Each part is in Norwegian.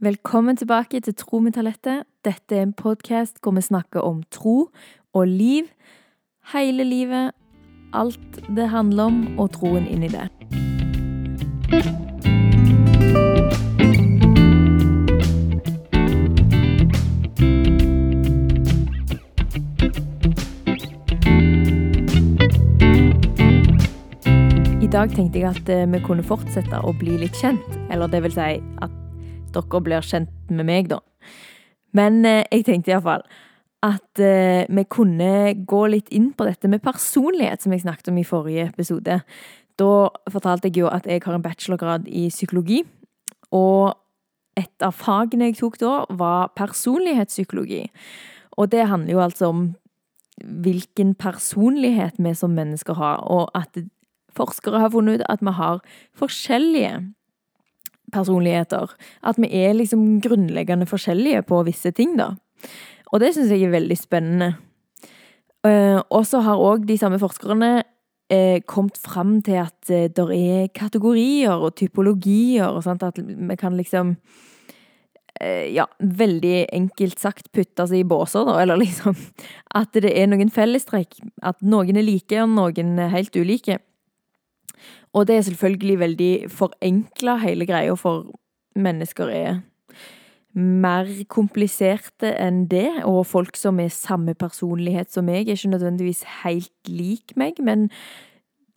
Velkommen tilbake til Tro med Talette. Dette er en podkast hvor vi snakker om tro og liv. Hele livet. Alt det handler om, og troen inni det. I dag tenkte jeg at eh, vi kunne fortsette å bli litt kjent. Eller det vil si at dere blir kjent med meg, da. Men eh, jeg tenkte iallfall at eh, vi kunne gå litt inn på dette med personlighet, som jeg snakket om i forrige episode. Da fortalte jeg jo at jeg har en bachelorgrad i psykologi, og et av fagene jeg tok da, var personlighetspsykologi. Og det handler jo altså om hvilken personlighet vi som mennesker har, og at forskere har funnet ut at vi har forskjellige personligheter. At vi er liksom grunnleggende forskjellige på visse ting, da. Og det syns jeg er veldig spennende. Uh, og så har òg de samme forskerne uh, kommet fram til at uh, det er kategorier og typologier, og sånt, at vi kan liksom ja, veldig enkelt sagt putte seg i båser, da, eller liksom At det er noen fellestrekk. At noen er like, og noen er helt ulike. Og det er selvfølgelig veldig forenkla, hele greia, for mennesker er mer kompliserte enn det, og folk som er samme personlighet som meg, er ikke nødvendigvis helt lik meg, men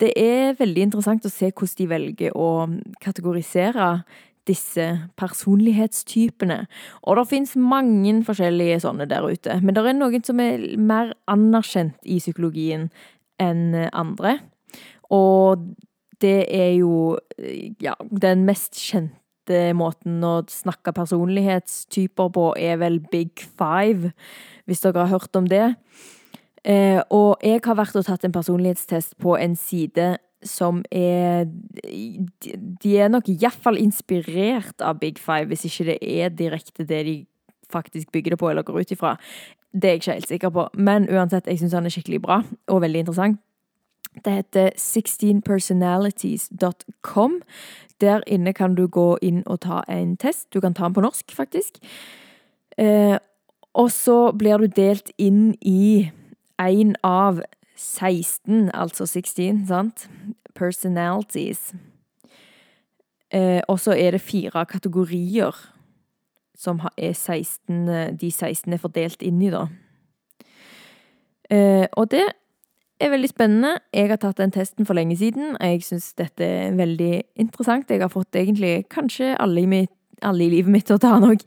det er veldig interessant å se hvordan de velger å kategorisere disse personlighetstypene. Og det fins mange forskjellige sånne der ute, men det er noen som er mer anerkjent i psykologien enn andre. Og det er jo ja, den mest kjente måten å snakke personlighetstyper på, er vel Big Five, hvis dere har hørt om det. Eh, og jeg har vært og tatt en personlighetstest på en side som er De er nok iallfall inspirert av Big Five, hvis ikke det er direkte det de faktisk bygger det på eller går ut ifra. Det er jeg ikke helt sikker på, men uansett, jeg syns han er skikkelig bra og veldig interessant. Det heter 16personalities.com. Der inne kan du gå inn og ta en test. Du kan ta den på norsk, faktisk. Eh, og så blir du delt inn i én av 16, altså 16, sant? Personalities. Eh, og så er det fire kategorier som er 16, de 16 er fordelt inn i, da. Eh, og det er veldig spennende. Jeg har tatt den testen for lenge siden, og jeg syns dette er veldig interessant. Jeg har fått egentlig kanskje alle i, mitt, alle i livet mitt til å ta den òg.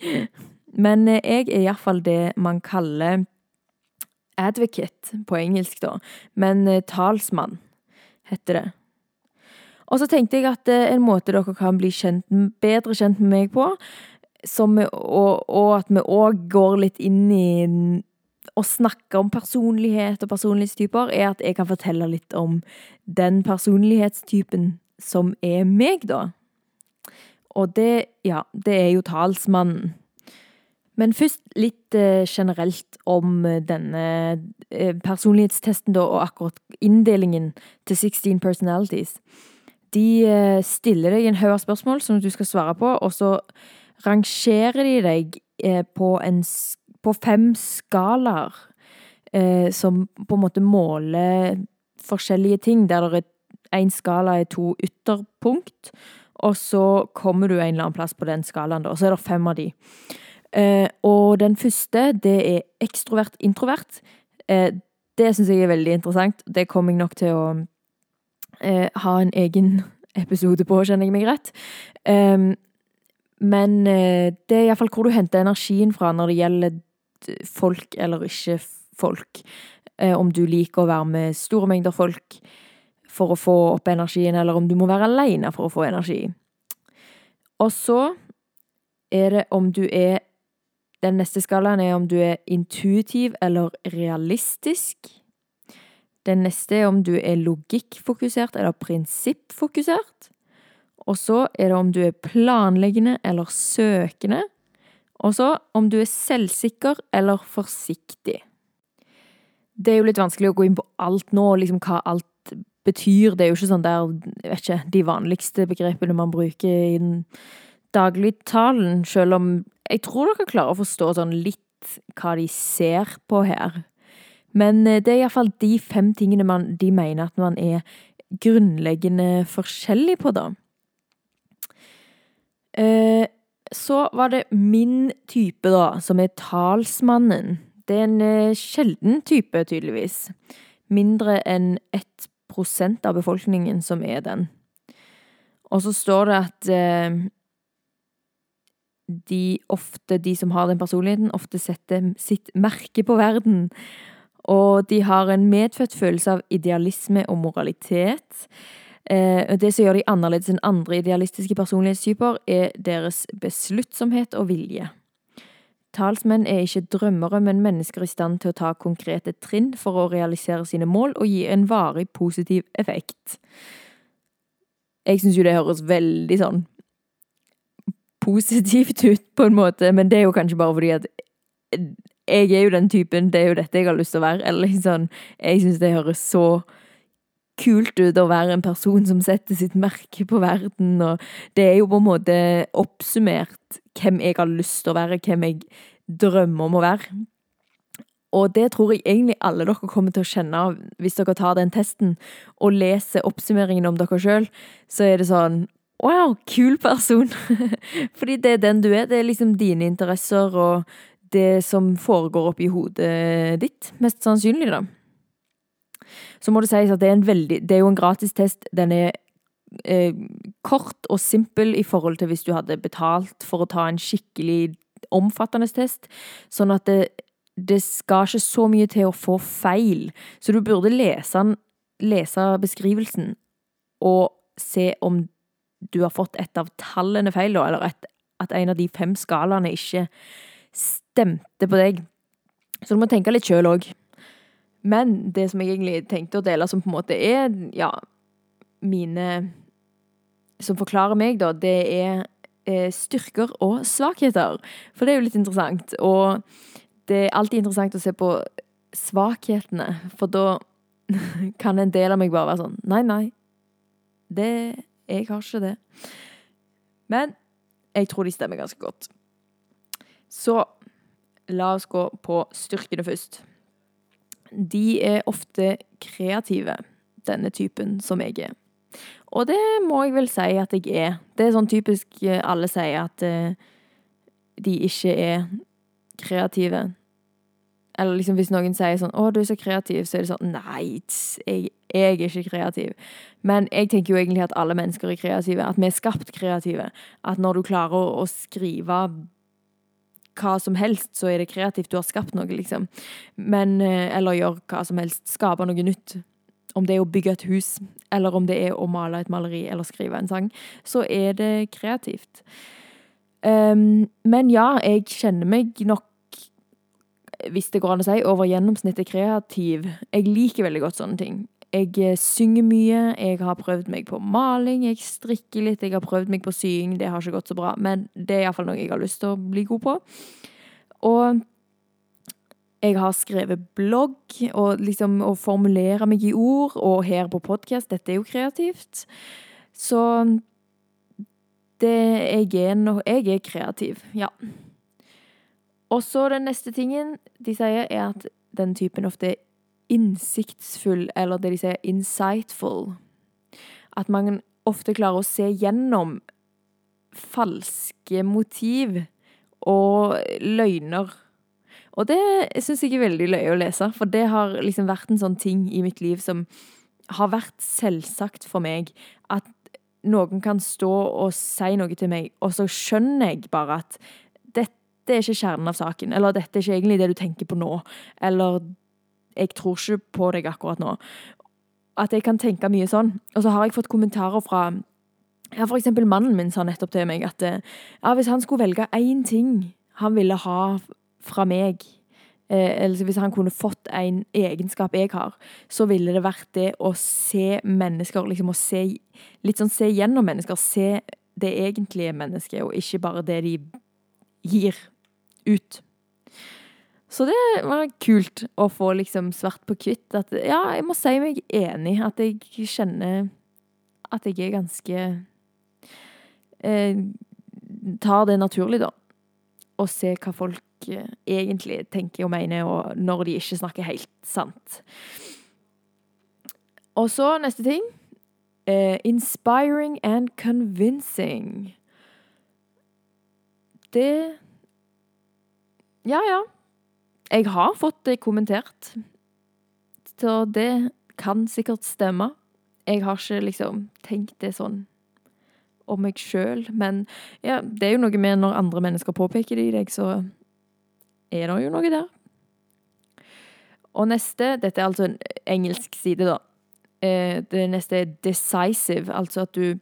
Men eh, jeg er iallfall det man kaller advocate på engelsk, da. Men eh, talsmann heter det. Og så tenkte jeg at eh, en måte dere kan bli kjent, bedre kjent med meg på, som, og, og at vi òg går litt inn i å snakke om personlighet og personlighetstyper, er at jeg kan fortelle litt om den personlighetstypen som er meg, da. Og det, ja, det er jo talsmannen. Men først litt eh, generelt om denne eh, personlighetstesten, da, og akkurat inndelingen til 16 personalities. De eh, stiller deg en haug av spørsmål som du skal svare på, og så rangerer de deg eh, på en skala på fem skalaer eh, som på en måte måler forskjellige ting, der det er én skala er to ytterpunkt, og så kommer du en eller annen plass på den skalaen, og så er det fem av de. Eh, og den første, det er ekstrovert-introvert. Eh, det syns jeg er veldig interessant. Det kommer jeg nok til å eh, ha en egen episode på, kjenner jeg meg rett. Um, men eh, det er iallfall hvor du henter energien fra når det gjelder folk eller ikke folk. Eh, om du liker å være med store mengder folk for å få opp energien, eller om du må være aleine for å få energi. Og så er det om du er Den neste skalaen er om du er intuitiv eller realistisk. Den neste er om du er logikkfokusert eller prinsippfokusert. Og så er det om du er planleggende eller søkende. Og så om du er selvsikker eller forsiktig. Det er jo litt vanskelig å gå inn på alt nå, liksom hva alt betyr. Det er jo ikke sånn der, jeg vet ikke, de vanligste begrepene man bruker i den dagligtalen, selv om jeg tror dere klarer å forstå sånn litt hva de ser på her. Men eh, det er iallfall de fem tingene man, de mener at man er grunnleggende forskjellig på, da. Eh, så var det min type, da, som er talsmannen. Det er en eh, sjelden type, tydeligvis. Mindre enn ett prosent av befolkningen som er den. Og så står det at eh, de ofte, de som har den personligheten, ofte setter sitt merke på verden. Og de har en medfødt følelse av idealisme og moralitet. Eh, det som gjør de annerledes enn andre idealistiske personlighetstyper, er deres besluttsomhet og vilje. Talsmenn er ikke drømmere, men mennesker i stand til å ta konkrete trinn for å realisere sine mål og gi en varig positiv effekt. Jeg syns jo det høres veldig sånn positivt ut, på en måte, men det er jo kanskje bare fordi at jeg er jo den typen, det er jo dette jeg har lyst til å være. Eller liksom, jeg syns det høres så kult ut å være en person som setter sitt merke på verden, og det er jo på en måte oppsummert hvem jeg har lyst til å være, hvem jeg drømmer om å være. Og det tror jeg egentlig alle dere kommer til å kjenne av hvis dere tar den testen og leser oppsummeringen om dere sjøl. Så er det sånn Wow, kul person! Fordi det er den du er. Det er liksom dine interesser og det som foregår oppi hodet ditt, mest sannsynlig, da. Så må det sies at det er veldig Det er jo en gratis test. Den er eh, kort og simpel i forhold til hvis du hadde betalt for å ta en skikkelig omfattende test. Sånn at det, det skal ikke så mye til å få feil. Så du burde lese, lese beskrivelsen og se om du har fått et av tallene feil, da, eller et, at en av de fem skalaene ikke stemte på deg. Så du må tenke litt sjøl òg. Men det som jeg egentlig tenkte å dele, som på en måte er ja, mine Som forklarer meg, da, det er eh, styrker og svakheter. For det er jo litt interessant. Og det er alltid interessant å se på svakhetene, for da kan en del av meg bare være sånn Nei, nei. Det Jeg har ikke det. Men jeg tror de stemmer ganske godt. Så la oss gå på styrkene først de er ofte kreative, denne typen som jeg er. Og det må jeg vel si at jeg er. Det er sånn typisk eh, alle sier at uh, de ikke er kreative. Eller liksom hvis noen sier sånn 'Å, du er så kreativ', så er det sånn Nei, jeg, jeg er ikke kreativ. Men jeg tenker jo egentlig at alle mennesker er kreative. At vi er skapt kreative. At når du klarer å, å skrive hva som helst, så er det kreativt. Du har skapt noe, liksom. Men eh, Eller gjør hva som helst. Skape noe nytt. Om det er å bygge et hus, eller om det er å male et maleri eller skrive en sang, så er det kreativt. Um, men ja, jeg kjenner meg nok, hvis det går an å si, over gjennomsnittet kreativ. Jeg liker veldig godt sånne ting. Jeg eh, synger mye, jeg har prøvd meg på maling, jeg strikker litt, jeg har prøvd meg på sying, det har ikke gått så bra, men det er iallfall noe jeg har lyst til å bli god på. Og jeg har skrevet blogg, og liksom å formulere meg i ord, og her på podkast, dette er jo kreativt. Så det jeg er nå Jeg er kreativ, ja. Og så den neste tingen de sier, er at den typen ofte er innsiktsfull, eller det de sier insightful. At man ofte klarer å se gjennom falske motiv og løgner. Og det syns jeg er veldig løye å lese, for det har liksom vært en sånn ting i mitt liv som har vært selvsagt for meg. At noen kan stå og si noe til meg, og så skjønner jeg bare at dette er ikke kjernen av saken, eller dette er ikke egentlig det du tenker på nå, eller jeg tror ikke på deg akkurat nå. At jeg kan tenke mye sånn. Og så har jeg fått kommentarer fra ja, for eksempel mannen min sa nettopp til meg at ja, hvis han skulle velge én ting han ville ha fra meg, eh, eller hvis han kunne fått en egenskap jeg har, så ville det vært det å se mennesker, liksom å se Litt sånn se gjennom mennesker. Se det egentlige mennesket, og ikke bare det de gir ut. Så det var kult å få liksom svart på hvitt at ja, jeg må si meg enig. At jeg kjenner at jeg er ganske eh, tar det naturlig, da. Og ser hva folk eh, egentlig tenker og mener, og når de ikke snakker helt sant. Og så neste ting. Eh, inspiring and convincing. Det Ja, ja. Jeg har fått det kommentert. Så det kan sikkert stemme. Jeg har ikke liksom tenkt det sånn om meg sjøl, men ja, det er jo noe med når andre mennesker påpeker det i deg, så er det jo noe der. Og neste Dette er altså en engelsk side, da. Eh, det neste er decisive, altså at du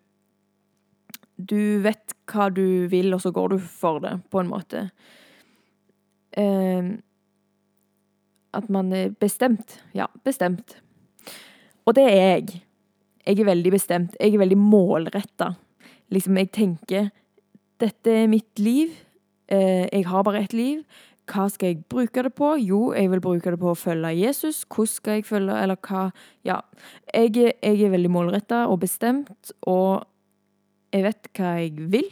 Du vet hva du vil, og så går du for det, på en måte. Eh, at man er bestemt. Ja, bestemt. Og det er jeg. Jeg er veldig bestemt. Jeg er veldig målretta. Liksom, jeg tenker Dette er mitt liv. Eh, jeg har bare ett liv. Hva skal jeg bruke det på? Jo, jeg vil bruke det på å følge Jesus. Hvordan skal jeg følge Eller hva Ja. Jeg, jeg er veldig målretta og bestemt, og jeg vet hva jeg vil,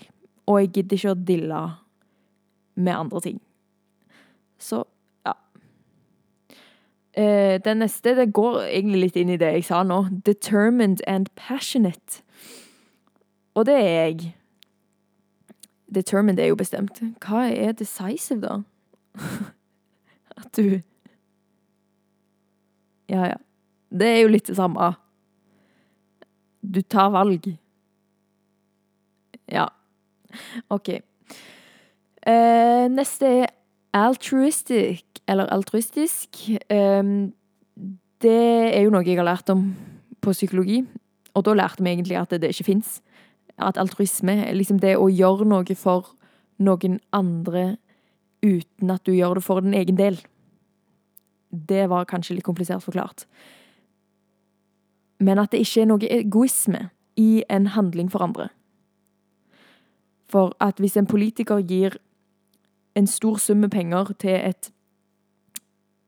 og jeg gidder ikke å dille med andre ting. Så. Eh, den neste det går egentlig litt inn i det jeg sa nå. Determined and passionate. Og det er jeg. Determined er jo bestemt. Hva er decisive, da? At du Ja, ja. Det er jo litt det samme. Du tar valg. Ja. OK. Eh, neste er altruistic, eller altruistisk. Eh, det er jo noe jeg har lært om på psykologi, og da lærte vi egentlig at det ikke fins. At altruisme er liksom det å gjøre noe for noen andre uten at du gjør det for din egen del. Det var kanskje litt komplisert forklart. Men at det ikke er noe egoisme i en handling for andre. For at hvis en politiker gir en stor sum med penger til et,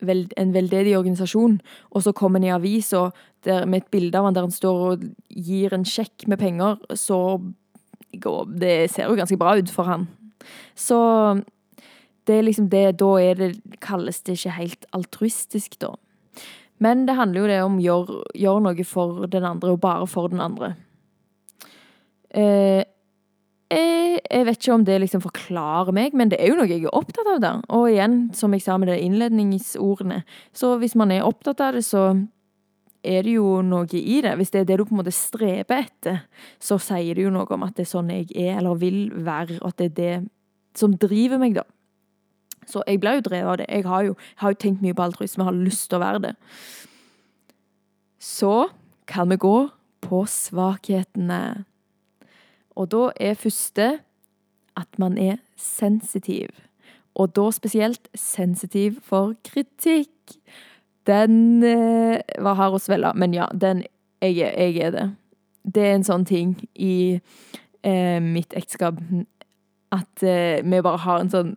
en veldedig organisasjon, og så kommer han i avisa med et bilde av han der han står og gir en sjekk med penger, så går Det ser jo ganske bra ut for han. Så det er liksom det Da er det, kalles det ikke helt altruistisk, da. Men det handler jo det om å gjøre, gjør noe for den andre, og bare for den andre. Eh, jeg, jeg, vet ikke om det liksom forklarer meg, men det er jo noe jeg er opptatt av der. Og igjen, som jeg sa med de innledningsordene, så hvis man er opptatt av det, så er det jo noe i det. Hvis det er det du på en måte streber etter, så sier det jo noe om at det er sånn jeg er, eller vil være, og at det er det som driver meg, da. Så jeg blir jo drevet av det. Jeg har jo, jeg har jo tenkt mye på altruisme, har lyst til å være det. Så kan vi gå på svakhetene. Og da er første at man er sensitiv. Og da spesielt sensitiv for kritikk. Den eh, var hard å svelge, men ja, den jeg, jeg, er det. Det er en sånn ting i eh, mitt ekteskap at eh, vi bare har en sånn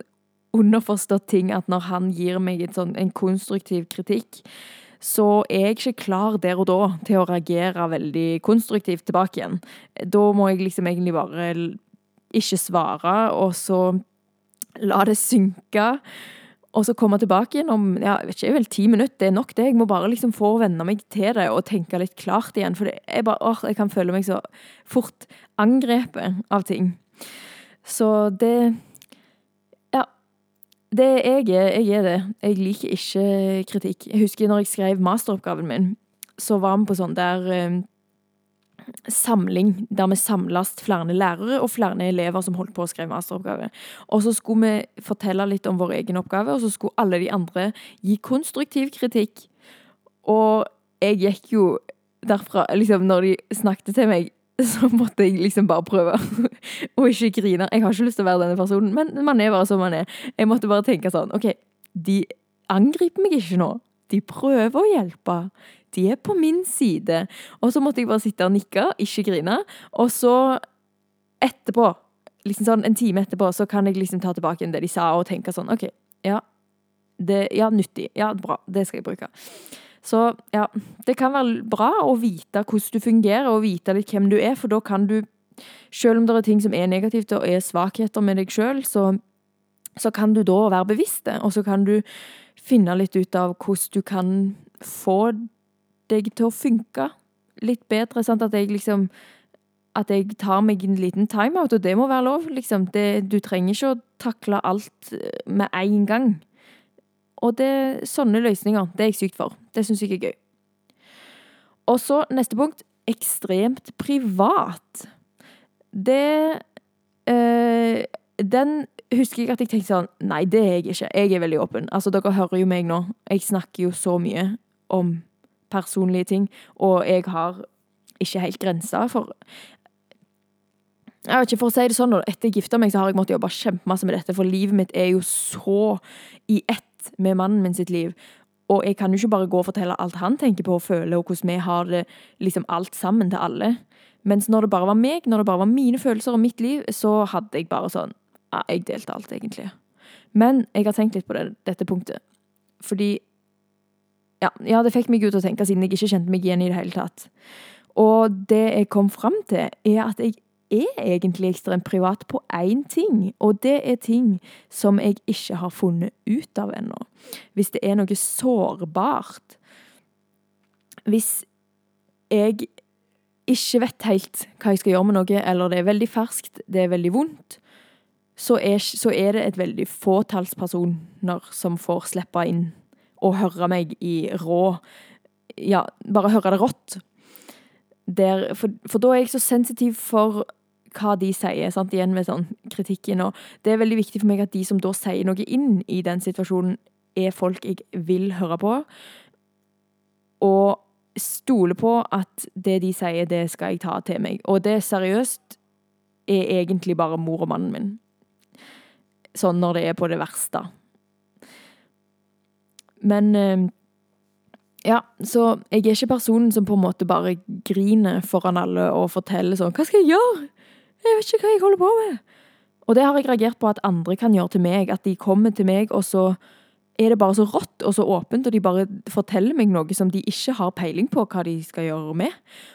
underforstått ting at når han gir meg sånn, en konstruktiv kritikk, så er jeg ikke klar der og da til å reagere veldig konstruktivt tilbake igjen. Da må jeg liksom egentlig bare ikke svare, og så la det synke. Og så komme tilbake igjen om ja, jeg vet ikke, vel ti minutter. Det er nok det. Jeg må bare liksom få venne meg til det og tenke litt klart igjen. For jeg, bare, åh, jeg kan føle meg så fort angrepet av ting. Så det det jeg er, jeg er det. Jeg liker ikke kritikk. Jeg husker når jeg skrev masteroppgaven min, så var vi på sånn der eh, samling der vi samles flere lærere og flere elever som holdt på å skrive masteroppgave. Og så skulle vi fortelle litt om vår egen oppgave, og så skulle alle de andre gi konstruktiv kritikk. Og jeg gikk jo derfra liksom Når de snakket til meg, så måtte jeg liksom bare prøve å ikke grine. Jeg har ikke lyst til å være denne personen, men man er bare som man er. Jeg måtte bare tenke sånn OK, de angriper meg ikke nå. De prøver å hjelpe. De er på min side. Og så måtte jeg bare sitte og nikke, ikke grine. Og så etterpå, liksom sånn en time etterpå, så kan jeg liksom ta tilbake det de sa, og tenke sånn OK, ja, det, ja, nyttig. Ja, bra. Det skal jeg bruke. Så ja, det kan være bra å vite hvordan du fungerer, og vite litt hvem du er, for da kan du selv om det er ting som er negativt og er svakheter med deg sjøl, så, så kan du da være bevisst det, og så kan du finne litt ut av hvordan du kan få deg til å funke litt bedre. Sant? At jeg liksom At jeg tar meg en liten timeout, og det må være lov, liksom. Det, du trenger ikke å takle alt med én gang. Og det, sånne løsninger, det er jeg sykt for. Det syns jeg er gøy. Og så neste punkt ekstremt privat. Det øh, Den husker jeg at jeg tenkte sånn Nei, det er jeg ikke. Jeg er veldig åpen. Altså, dere hører jo meg nå. Jeg snakker jo så mye om personlige ting, og jeg har ikke helt grensa for jeg vet ikke, For å si det sånn, etter jeg gifta meg, så har jeg måttet jobbe kjempemasse med dette, for livet mitt er jo så i ett med mannen min sitt liv. Og jeg kan jo ikke bare gå og fortelle alt han tenker på og føler, og hvordan vi har det liksom alt sammen til alle. Mens når det bare var meg, når det bare var mine følelser og mitt liv, så hadde jeg bare sånn ja, jeg delte alt, egentlig. Men jeg har tenkt litt på det, dette punktet. Fordi ja, ja, det fikk meg ut å tenke, siden jeg ikke kjente meg igjen i det hele tatt. Og det jeg kom fram til, er at jeg er egentlig ekstremt privat på én ting, og det er ting som jeg ikke har funnet ut av ennå. Hvis det er noe sårbart Hvis jeg ikke vet helt hva jeg skal gjøre med noe, eller det er veldig ferskt, det er veldig vondt, så er, så er det et veldig fåtalls personer som får slippe inn og høre meg i rå Ja, bare høre det rått. Der, for, for, da er jeg så sensitiv for hva de sier, sant? igjen med sånn kritikken. Og det er veldig viktig for meg at de som da sier noe inn i den situasjonen, er folk jeg vil høre på. Og stole på at det de sier, det skal jeg ta til meg. Og det seriøst er egentlig bare mor og mannen min sånn når det er på det verste. Men eh, ja, så jeg er ikke personen som på en måte bare griner foran alle og forteller sånn 'Hva skal jeg gjøre? Jeg vet ikke hva jeg holder på med.' Og det har jeg reagert på at andre kan gjøre til meg. At de kommer til meg, og så er det bare så rått og så åpent, og de bare forteller meg noe som de ikke har peiling på hva de skal gjøre med.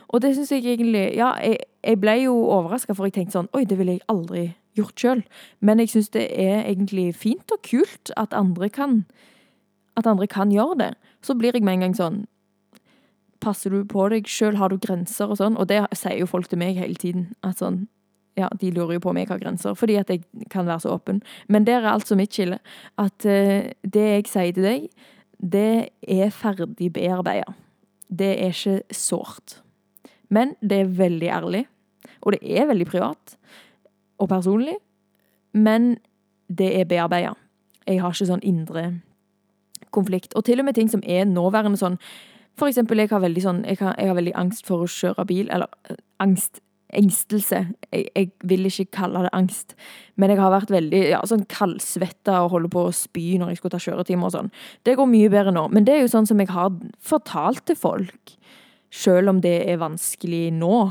Og det syns jeg egentlig Ja, jeg, jeg ble jo overraska, for jeg tenkte sånn Oi, det ville jeg aldri gjort sjøl. Men jeg syns det er egentlig fint og kult at andre kan at andre kan gjøre det. Så blir jeg med en gang sånn Passer du på deg sjøl? Har du grenser og sånn? Og det sier jo folk til meg hele tiden. At sånn Ja, de lurer jo på om jeg har grenser, fordi at jeg kan være så åpen. Men der er altså mitt skille. At uh, det jeg sier til deg, det er ferdig bearbeida. Det er ikke sårt. Men det er veldig ærlig, og det er veldig privat og personlig, men det er bearbeida. Jeg har ikke sånn indre konflikt. Og til og med ting som er nåværende sånn For eksempel, jeg har veldig, sånn, jeg har, jeg har veldig angst for å kjøre bil. Eller eh, angst. Engstelse. Jeg, jeg, vil ikke kalle det angst, men jeg har vært veldig ja, sånn kaldsvetta og holder på å spy når jeg skulle ta kjøretimer og sånn. Det går mye bedre nå, men det er jo sånn som jeg har fortalt til folk, sjøl om det er vanskelig nå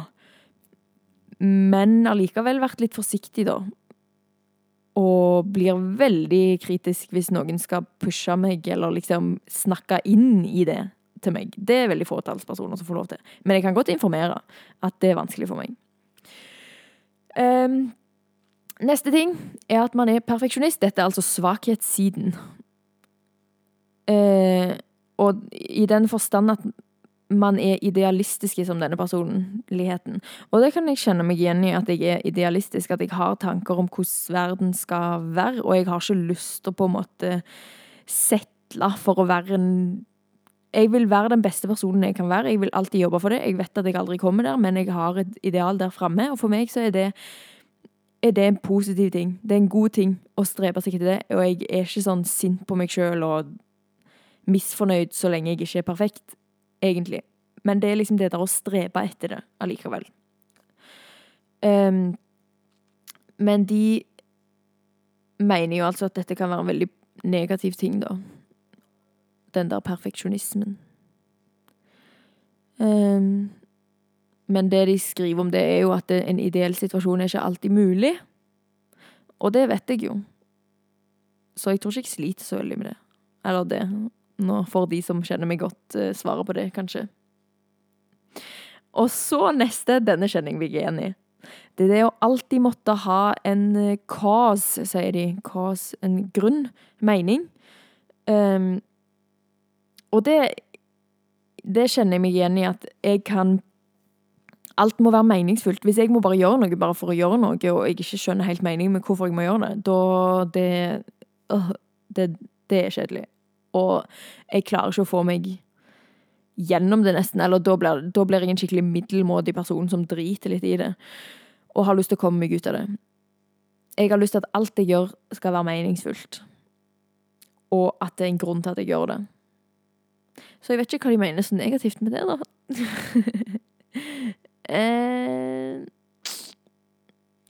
men allikevel vært litt forsiktig, da. Og blir veldig kritisk hvis noen skal pushe meg, eller liksom snakke inn i det til meg. Det er veldig få talspersoner som får lov til. Men jeg kan godt informere at det er vanskelig for meg. Um, neste ting er at man er perfeksjonist. Dette er altså svakhetssiden. Uh, og i den forstand at man er idealistiske som denne personligheten. Og det kan jeg kjenne meg igjen i, at jeg er idealistisk, at jeg har tanker om hvordan verden skal være, og jeg har ikke lyst til å på en måte settle for å være en Jeg vil være den beste personen jeg kan være, jeg vil alltid jobbe for det. Jeg vet at jeg aldri kommer der, men jeg har et ideal der framme, og for meg så er det er det en positiv ting. Det er en god ting å strebe seg etter det, og jeg er ikke sånn sint på meg sjøl og misfornøyd så lenge jeg ikke er perfekt egentlig. Men det er liksom det der å strebe etter det allikevel. Um, men de mener jo altså at dette kan være en veldig negativ ting, da. Den der perfeksjonismen. Um, men det de skriver om det, er jo at en ideell situasjon er ikke alltid mulig. Og det vet jeg jo. Så jeg tror ikke jeg sliter så veldig med det. Eller det. Nå får de som kjenner meg godt, svaret på det, kanskje. Og så neste. Denne kjenner jeg meg igjen i. Det er det å alltid måtte ha en eh, cause, sier de. Cause, en grunn. Mening. Um, og det Det kjenner jeg meg igjen i at jeg kan Alt må være meningsfullt. Hvis jeg må bare gjøre noe bare for å gjøre noe, og jeg ikke skjønner helt meningen med hvorfor jeg må gjøre det, da det, øh, det, det er kjedelig. Og jeg klarer ikke å få meg gjennom det, nesten. Eller da blir, da blir jeg en skikkelig middelmådig person som driter litt i det. Og har lyst til å komme meg ut av det. Jeg har lyst til at alt jeg gjør, skal være meningsfullt. Og at det er en grunn til at jeg gjør det. Så jeg vet ikke hva de mener så negativt med det, da. eh,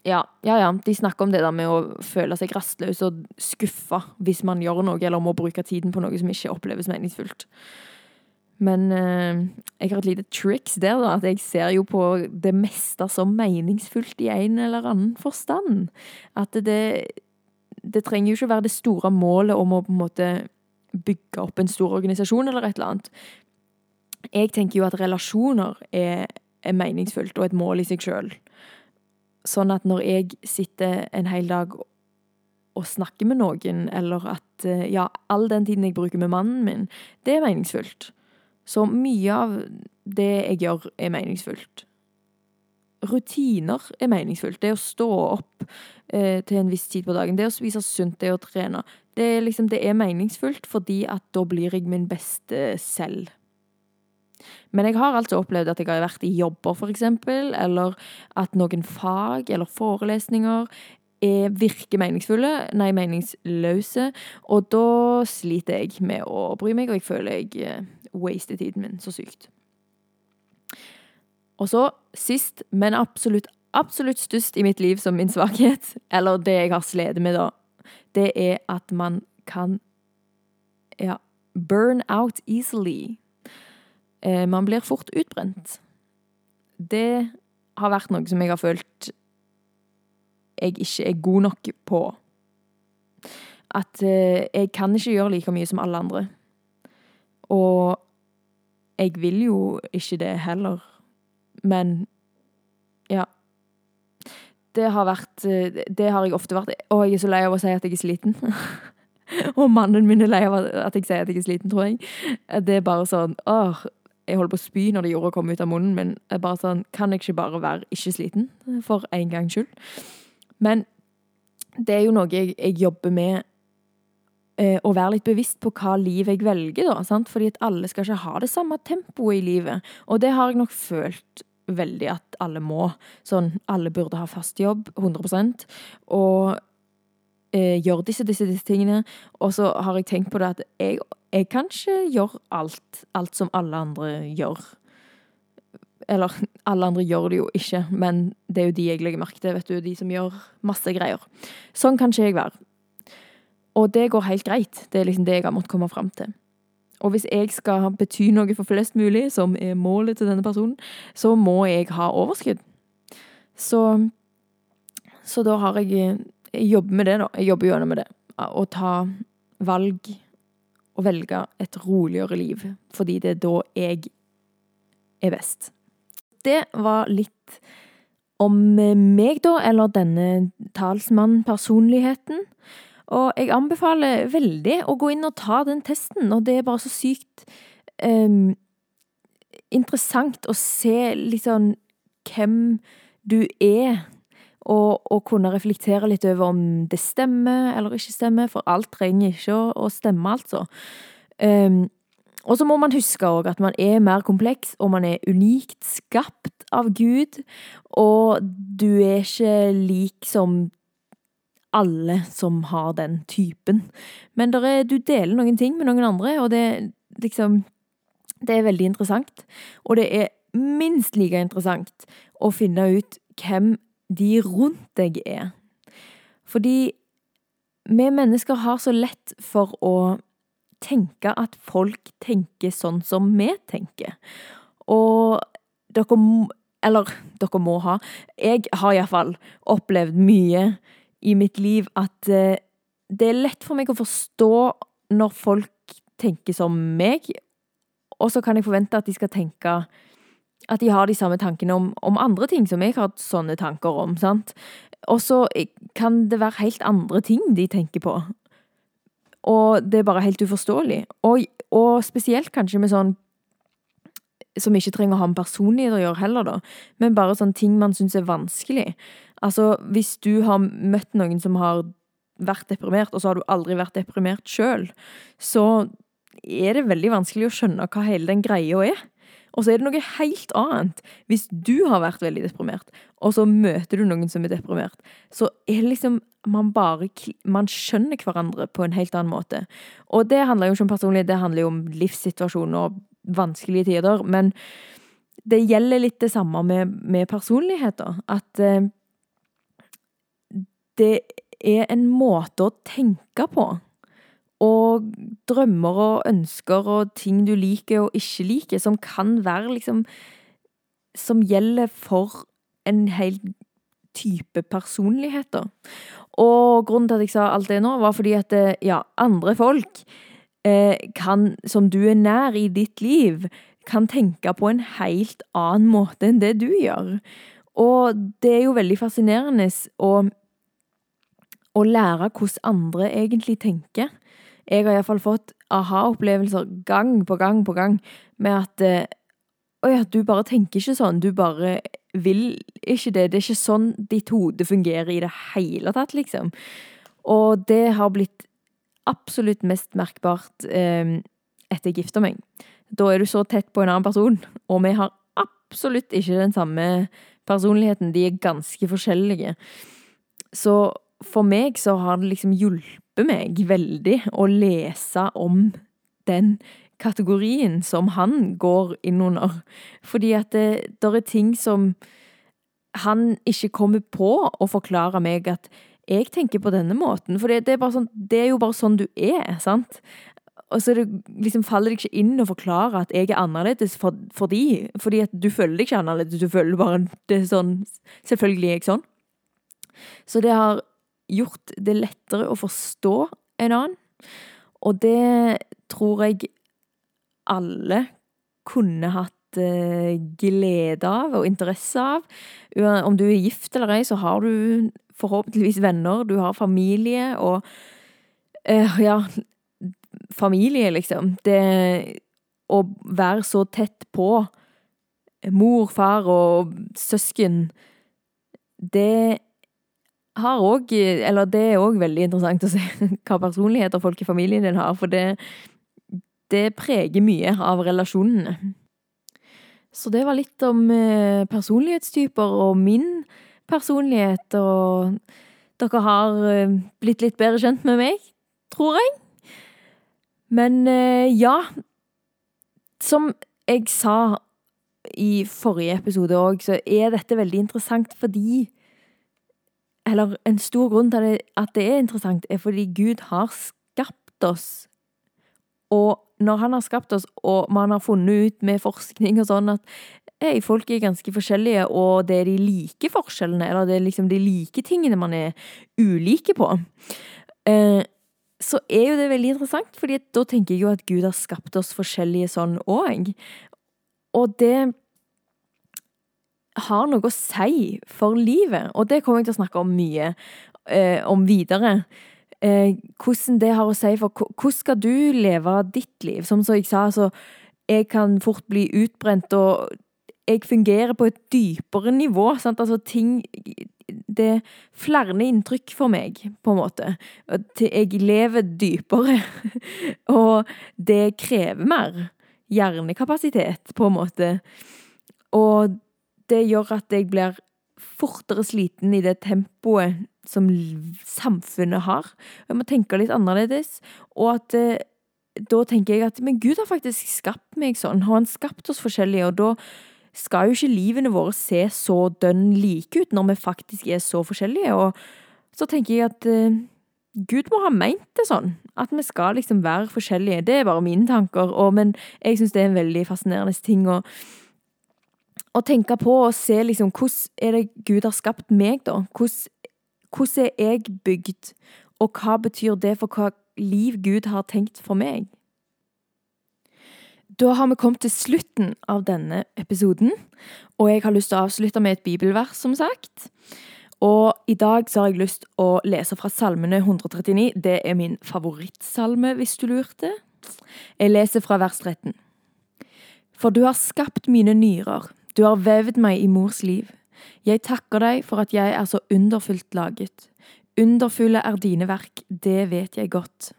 ja, ja, ja. De snakker om det der med å føle seg rastløs og skuffa hvis man gjør noe, eller må bruke tiden på noe som ikke oppleves meningsfullt. Men eh, jeg har et lite triks der, da. At jeg ser jo på det meste som meningsfullt i en eller annen forstand. At det, det trenger jo ikke være det store målet om å på en måte bygge opp en stor organisasjon eller et eller annet. Jeg tenker jo at relasjoner er, er meningsfullt og et mål i seg sjøl. Sånn at når jeg sitter en hel dag og snakker med noen, eller at eh, ja, all den tiden jeg bruker med mannen min, det er meningsfullt. Så mye av det jeg gjør, er meningsfullt. Rutiner er meningsfullt. Det å stå opp eh, til en viss tid på dagen, det å spise sunt, det å trene. Det er, liksom, det er meningsfullt fordi at da blir jeg min beste selv. Men jeg har altså opplevd at jeg har vært i jobber, eksempel, eller at noen fag eller forelesninger er, virker meningsfulle, nei, meningsløse, og da sliter jeg med å bry meg, og jeg føler jeg eh, waster tiden min så sykt. Og så, sist, men absolutt, absolutt størst i mitt liv som min svakhet, eller det jeg har slitt med da, det er at man kan ja, burn out easily. Eh, man blir fort utbrent. Det har vært noe som jeg har følt jeg ikke er god nok på. At eh, jeg kan ikke gjøre like mye som alle andre. Og jeg vil jo ikke det heller. Men. Det har vært Det har jeg ofte vært. Og jeg er så lei av å si at jeg er sliten. Og mannen min er lei av at jeg sier at jeg er sliten, tror jeg. Det er bare sånn åh, Jeg holder på å spy når det gjorde å komme ut av munnen min. Er bare sånn, Kan jeg ikke bare være ikke sliten, for en gangs skyld? Men det er jo noe jeg, jeg jobber med Eh, å være litt bevisst på hva liv jeg velger, da. Sant? Fordi at alle skal ikke ha det samme tempoet i livet. Og det har jeg nok følt veldig at alle må. Sånn, alle burde ha fast jobb, 100% og eh, gjøre disse, disse, disse tingene. Og så har jeg tenkt på det at jeg, jeg kan ikke gjøre alt, alt som alle andre gjør. Eller alle andre gjør det jo ikke, men det er jo de jeg legger merke til, vet du. De som gjør masse greier. Sånn kan ikke jeg være. Og det går helt greit. Det er liksom det jeg har måttet komme fram til. Og hvis jeg skal bety noe for flest mulig, som er målet til denne personen, så må jeg ha overskudd. Så, så da har jeg Jeg jobber med det, da. Jeg jobber gjennom det. Å ta valg og velge et roligere liv. Fordi det er da jeg er best. Det var litt om meg, da, eller denne talsmannpersonligheten. Og jeg anbefaler veldig å gå inn og ta den testen, og det er bare så sykt um, interessant å se sånn hvem du er, og, og, kunne reflektere litt over om det stemmer eller ikke stemmer, for alt trenger ikke å, å stemme, altså. Um, og så må man huske òg at man er mer kompleks, og man er unikt skapt av Gud, og du er ikke lik som alle som har den typen. Men er, du deler noen ting med noen andre, og det liksom Det er veldig interessant. Og det er minst like interessant å finne ut hvem de rundt deg er. Fordi vi mennesker har så lett for å tenke at folk tenker sånn som vi tenker. Og dere Eller, dere må ha. Jeg har iallfall opplevd mye i mitt liv at eh, det er lett for meg å forstå når folk tenker som meg, og så kan jeg forvente at de skal tenke at de har de samme tankene om, om andre ting som jeg har hatt sånne tanker om, sant. Og så kan det være helt andre ting de tenker på. Og det er bare helt uforståelig. Og, og spesielt kanskje med sånn som ikke trenger å ha med personlighet å gjøre heller, da, men bare sånne ting man syns er vanskelig. Altså, hvis du har møtt noen som har vært deprimert, og så har du aldri vært deprimert sjøl, så er det veldig vanskelig å skjønne hva hele den greia er. Og så er det noe helt annet hvis du har vært veldig deprimert, og så møter du noen som er deprimert. Så er det liksom man bare Man skjønner hverandre på en helt annen måte. Og det handler jo ikke om personlighet, det handler jo om livssituasjonen og vanskelige tider. Men det gjelder litt det samme med, med personligheter. At eh, det er en måte å tenke på og drømmer og ønsker og ting du liker og ikke liker, som kan være liksom Som gjelder for en hel type personligheter. Og grunnen til at jeg sa alt det nå, var fordi at eh, ja, andre folk eh, kan, som du er nær i ditt liv, kan tenke på en helt annen måte enn det du gjør. Og det er jo veldig fascinerende å, å lære hvordan andre egentlig tenker. Jeg har iallfall fått aha-opplevelser gang på gang på gang med at eh, Å ja, du bare tenker ikke sånn. Du bare vil ikke det. Det er ikke sånn ditt hode fungerer i det hele tatt, liksom. Og det har blitt absolutt mest merkbart eh, etter jeg gifta meg. Da er du så tett på en annen person, og vi har absolutt ikke den samme personligheten. De er ganske forskjellige. Så for meg så har det liksom hjulpet meg veldig å lese om den kategorien som han går inn under. Fordi at det, det er ting som han ikke kommer på å forklare meg at jeg tenker på denne måten. For det, det, er, sånn, det er jo bare sånn du er, sant? Og så det, liksom, faller det ikke inn å forklare at jeg er annerledes for, for de, fordi at du føler deg ikke annerledes, du føler bare det er sånn Selvfølgelig er jeg sånn. Så det har gjort det lettere å forstå en annen. Og det tror jeg alle kunne hatt eh, glede av og interesse av. Om du er gift eller ei, så har du forhåpentligvis venner, du har familie og uh, Ja, familie, liksom. Det å være så tett på mor, far og søsken, det har òg Eller det er òg veldig interessant å se hva personligheter folk i familien din har, for det, det preger mye av relasjonene. Så det var litt om eh, personlighetstyper og min personlighet, og dere har eh, blitt litt bedre kjent med meg, tror jeg. Men eh, ja Som jeg sa i forrige episode òg, så er dette veldig interessant fordi eller en stor grunn til at det er interessant, er fordi Gud har skapt oss. Og når han har skapt oss, og man har funnet ut med forskning og sånn at hey, folk er ganske forskjellige, og det er de like forskjellene, eller det er liksom de like tingene man er ulike på, eh, så er jo det veldig interessant, fordi da tenker jeg jo at Gud har skapt oss forskjellige sånn òg. Og det har noe å si for livet, og det kommer jeg til å snakke om mye eh, om videre. Eh, hvordan det har å si for Hvordan skal du leve ditt liv? Som jeg sa, så jeg kan fort bli utbrent, og jeg fungerer på et dypere nivå. Sant? Altså ting Det er flere inntrykk for meg, på en måte. Jeg lever dypere, og det krever mer hjernekapasitet, på en måte. Og det gjør at jeg blir fortere sliten i det tempoet som samfunnet har. Jeg må tenke litt annerledes. Og at eh, da tenker jeg at men Gud har faktisk skapt meg sånn, og han skapt oss forskjellige, og da skal jo ikke livene våre se så dønn like ut når vi faktisk er så forskjellige. Og så tenker jeg at eh, Gud må ha meint det sånn, at vi skal liksom være forskjellige. Det er bare mine tanker, og, men jeg syns det er en veldig fascinerende ting. og å tenke på og se liksom hvordan er det Gud har skapt meg, da? Hvordan, hvordan er jeg bygd, og hva betyr det for hva liv Gud har tenkt for meg? Da har vi kommet til slutten av denne episoden, og jeg har lyst til å avslutte med et bibelvers, som sagt. Og i dag så har jeg lyst til å lese fra Salmene 139. Det er min favorittsalme, hvis du lurte. Jeg leser fra vers 13. For du har skapt mine nyrer, du har vevd meg i mors liv. Jeg takker deg for at jeg er så underfullt laget. Underfulle er dine verk, det vet jeg godt.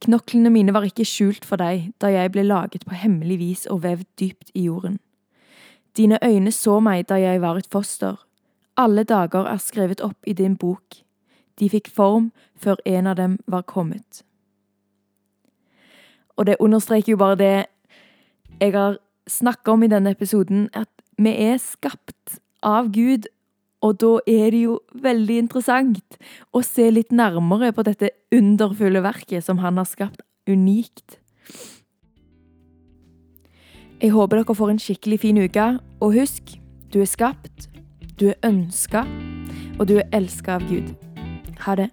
Knoklene mine var ikke skjult for deg da jeg ble laget på hemmelig vis og vevd dypt i jorden. Dine øyne så meg da jeg var et foster. Alle dager er skrevet opp i din bok. De fikk form før en av dem var kommet. Og det understreker jo bare det jeg har snakka om i denne episoden, at vi er skapt av Gud og da er det jo veldig interessant å se litt nærmere på dette underfulle verket som han har skapt unikt. Jeg håper dere får en skikkelig fin uke, og husk, du er skapt, du er ønska, og du er elska av Gud. Ha det.